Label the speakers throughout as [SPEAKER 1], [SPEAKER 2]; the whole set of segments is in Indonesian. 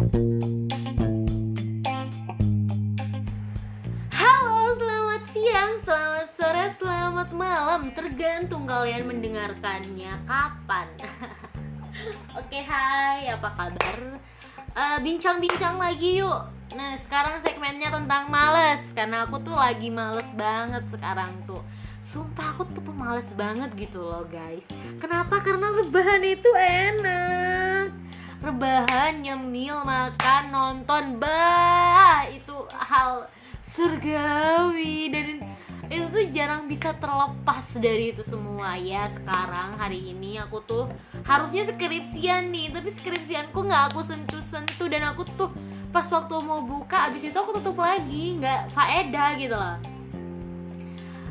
[SPEAKER 1] Halo, selamat siang, selamat sore, selamat malam. Tergantung kalian mendengarkannya kapan. Oke, hai, apa kabar? Eh, Bincang-bincang lagi yuk. Nah, sekarang segmennya tentang males Karena aku tuh lagi males banget sekarang tuh. Sumpah aku tuh pemales banget gitu loh guys. Kenapa? Karena rebahan itu enak Rebahan, nyemil, makan, nonton Bah, itu hal surgawi. Dan itu tuh jarang bisa terlepas dari itu semua. Ya sekarang hari ini aku tuh harusnya skripsian nih. Tapi skripsianku nggak aku sentuh-sentuh. Dan aku tuh pas waktu mau buka abis itu aku tutup lagi. Nggak faedah gitu loh.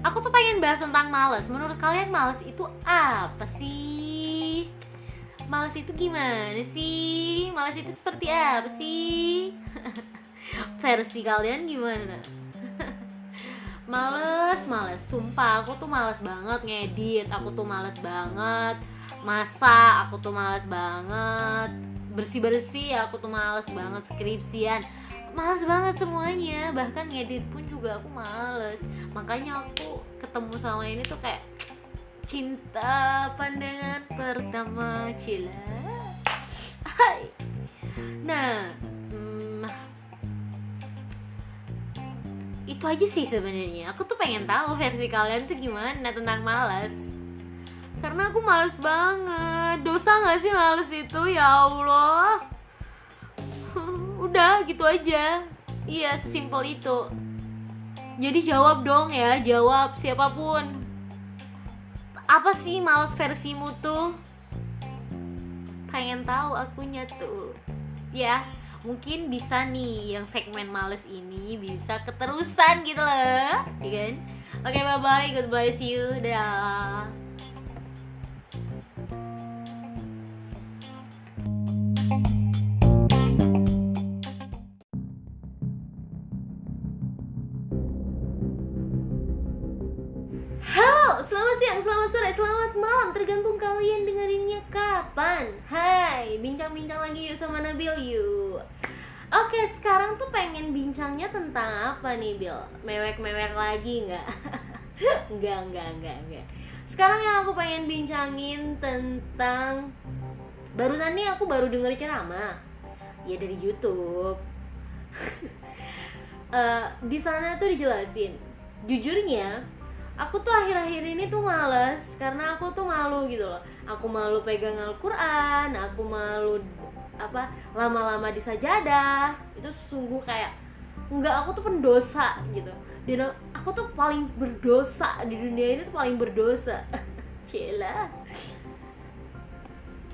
[SPEAKER 1] Aku tuh pengen bahas tentang males. Menurut kalian males itu apa sih males itu gimana sih? Males itu seperti apa sih? Versi kalian gimana? Males males. Sumpah aku tuh males banget ngedit. Aku tuh males banget masak. Aku tuh males banget bersih bersih aku tuh males banget skripsian. Males banget semuanya. Bahkan ngedit pun juga aku males. Makanya aku ketemu sama ini tuh kayak cinta pandangan pertama cila. Hai. nah hmm, itu aja sih sebenarnya. Aku tuh pengen tahu versi kalian tuh gimana tentang malas karena aku males banget. Dosa nggak sih males itu? Ya allah. Udah gitu aja. Iya sesimpel itu. Jadi jawab dong ya jawab siapa pun apa sih males versimu tuh? Pengen tahu akunya tuh. Ya mungkin bisa nih yang segmen males ini bisa keterusan gitu loh ya kan? Oke bye bye goodbye. See you. Dah selamat sore, selamat malam. Tergantung kalian dengerinnya kapan. Hai, bincang-bincang lagi yuk sama Nabil yuk. Oke, sekarang tuh pengen bincangnya tentang apa nih Bil? Mewek-mewek lagi nggak? Enggak, enggak, enggak, enggak Sekarang yang aku pengen bincangin tentang Barusan nih aku baru denger ceramah. Ya dari Youtube. Eh, Di sana tuh dijelasin. Jujurnya, aku tuh akhir-akhir ini tuh males karena aku tuh malu gitu loh. Aku malu pegang Al-Quran aku malu apa lama-lama di sajadah. Itu sungguh kayak enggak aku tuh pendosa gitu. Dan aku tuh paling berdosa di dunia ini tuh paling berdosa. Cila.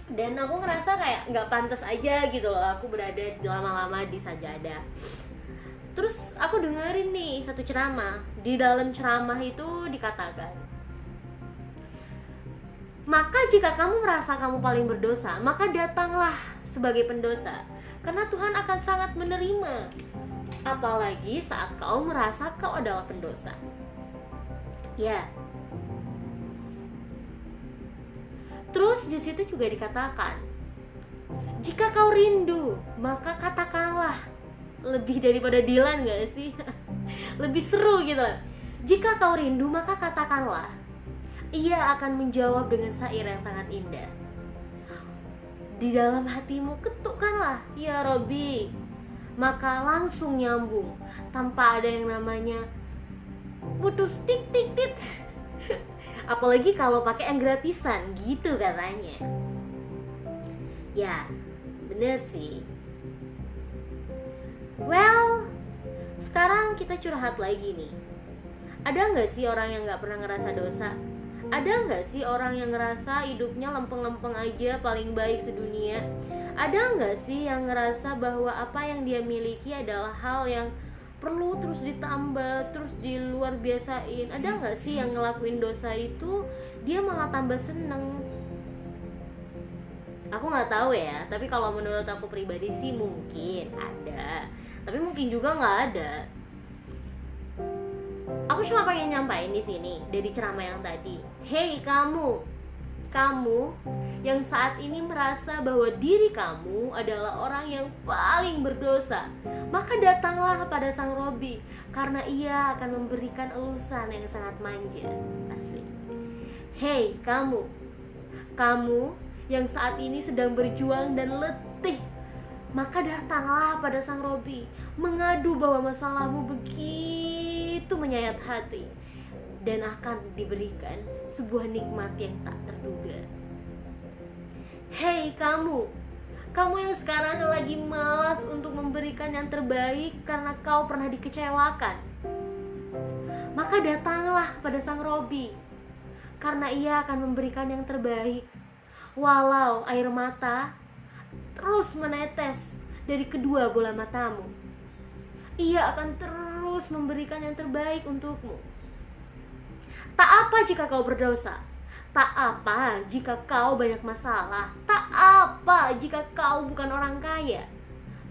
[SPEAKER 1] Dan aku ngerasa kayak nggak pantas aja gitu loh aku berada lama-lama di sajadah Terus aku dengerin nih satu ceramah. Di dalam ceramah itu dikatakan, maka jika kamu merasa kamu paling berdosa, maka datanglah sebagai pendosa, karena Tuhan akan sangat menerima. Apalagi saat kau merasa kau adalah pendosa. Ya. Terus di situ juga dikatakan, jika kau rindu, maka katakanlah lebih daripada Dilan gak sih? lebih seru gitu. Jika kau rindu maka katakanlah Ia akan menjawab dengan syair yang sangat indah. Di dalam hatimu ketukkanlah Ya Robi. Maka langsung nyambung Tanpa ada yang namanya Putus tik tik tik. Apalagi kalau pakai yang gratisan gitu katanya. Ya bener sih Well, sekarang kita curhat lagi nih. Ada nggak sih orang yang nggak pernah ngerasa dosa? Ada nggak sih orang yang ngerasa hidupnya lempeng-lempeng aja paling baik sedunia? Ada nggak sih yang ngerasa bahwa apa yang dia miliki adalah hal yang perlu terus ditambah, terus di luar biasain? Ada nggak sih yang ngelakuin dosa itu dia malah tambah seneng? Aku nggak tahu ya, tapi kalau menurut aku pribadi sih mungkin ada mungkin juga nggak ada aku cuma pengen nyampain di sini dari ceramah yang tadi hey kamu kamu yang saat ini merasa bahwa diri kamu adalah orang yang paling berdosa, maka datanglah pada Sang Robi karena ia akan memberikan elusan yang sangat manja. Asik. Hei, kamu. Kamu yang saat ini sedang berjuang dan letih maka datanglah pada sang Robi mengadu bahwa masalahmu begitu menyayat hati dan akan diberikan sebuah nikmat yang tak terduga. Hei kamu, kamu yang sekarang lagi malas untuk memberikan yang terbaik karena kau pernah dikecewakan. Maka datanglah kepada sang Robi karena ia akan memberikan yang terbaik. Walau air mata terus menetes dari kedua bola matamu. Ia akan terus memberikan yang terbaik untukmu. Tak apa jika kau berdosa, tak apa jika kau banyak masalah, tak apa jika kau bukan orang kaya.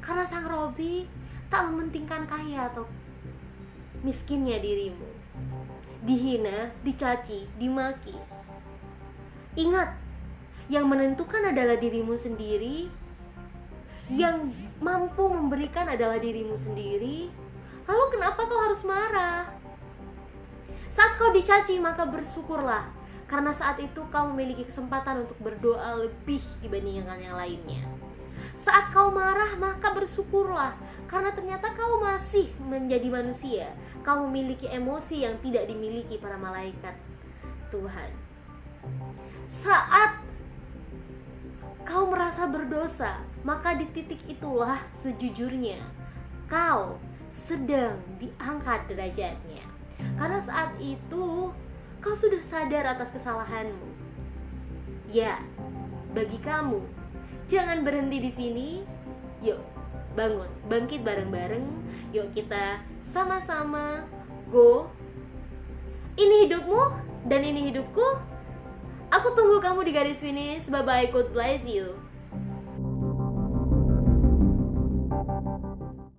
[SPEAKER 1] Karena Sang Robi tak mementingkan kaya atau miskinnya dirimu. Dihina, dicaci, dimaki. Ingat, yang menentukan adalah dirimu sendiri yang mampu memberikan adalah dirimu sendiri, lalu kenapa kau harus marah? Saat kau dicaci, maka bersyukurlah, karena saat itu kau memiliki kesempatan untuk berdoa lebih dibandingkan yang lainnya. Saat kau marah, maka bersyukurlah, karena ternyata kau masih menjadi manusia. Kau memiliki emosi yang tidak dimiliki para malaikat Tuhan. Saat kau merasa berdosa, maka di titik itulah sejujurnya kau sedang diangkat derajatnya. Karena saat itu kau sudah sadar atas kesalahanmu. Ya, bagi kamu, jangan berhenti di sini. Yuk, bangun, bangkit bareng-bareng. Yuk kita sama-sama go. Ini hidupmu dan ini hidupku. Aku tunggu kamu di garis finish. Bye bye, God bless you.